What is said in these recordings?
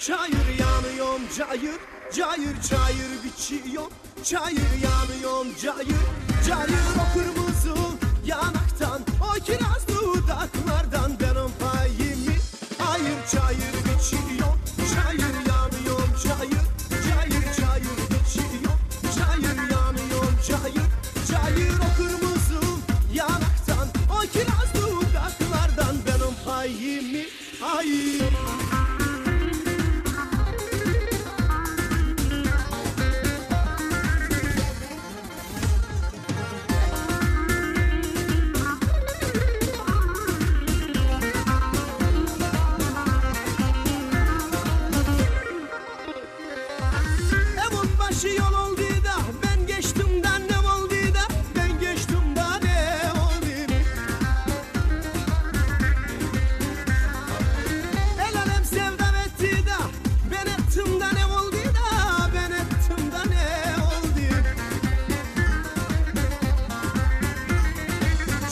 çayır yanıyorum cayır Cayır çayır biçiyor, çayır yanıyorum cayır Cayır o kırmızı yanaktan, o kiraz dudaklardan Benim payımı hayır çayır biçiyor. Çayır yanıyorum cayır, cayır çayır biçiyor. Çayır yanıyorum cayır, cayır o kırmızı yanaktan. O kiraz dudaklardan benim payımı hayır Başı yol oldu da ben geçtim de ne oldu da? Ben geçtim de ne oldu? El alem sevdam etti da ben ettim de ne oldu da? Ben ettim de ne oldu?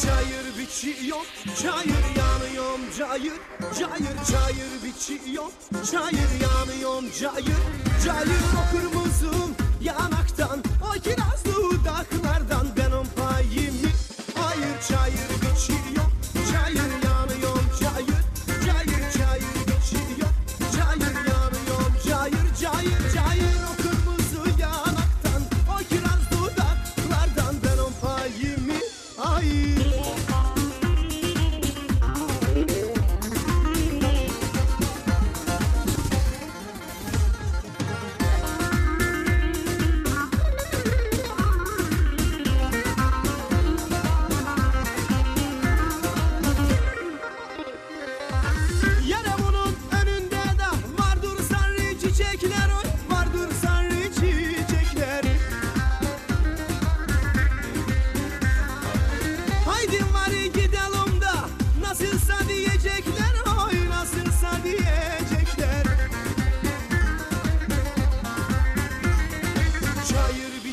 Çayır biçiyor, çayır yanıyorum cayır Cayır çayır biçiyor, çayır yanıyorum cayır Cayır o kırmızı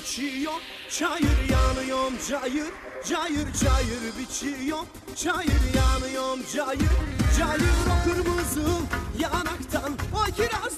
biçiyor, çayır yanıyorum cayır Cayır cayır biçiyor, çayır yanıyorum cayır Cayır o kırmızı yanaktan, o kiraz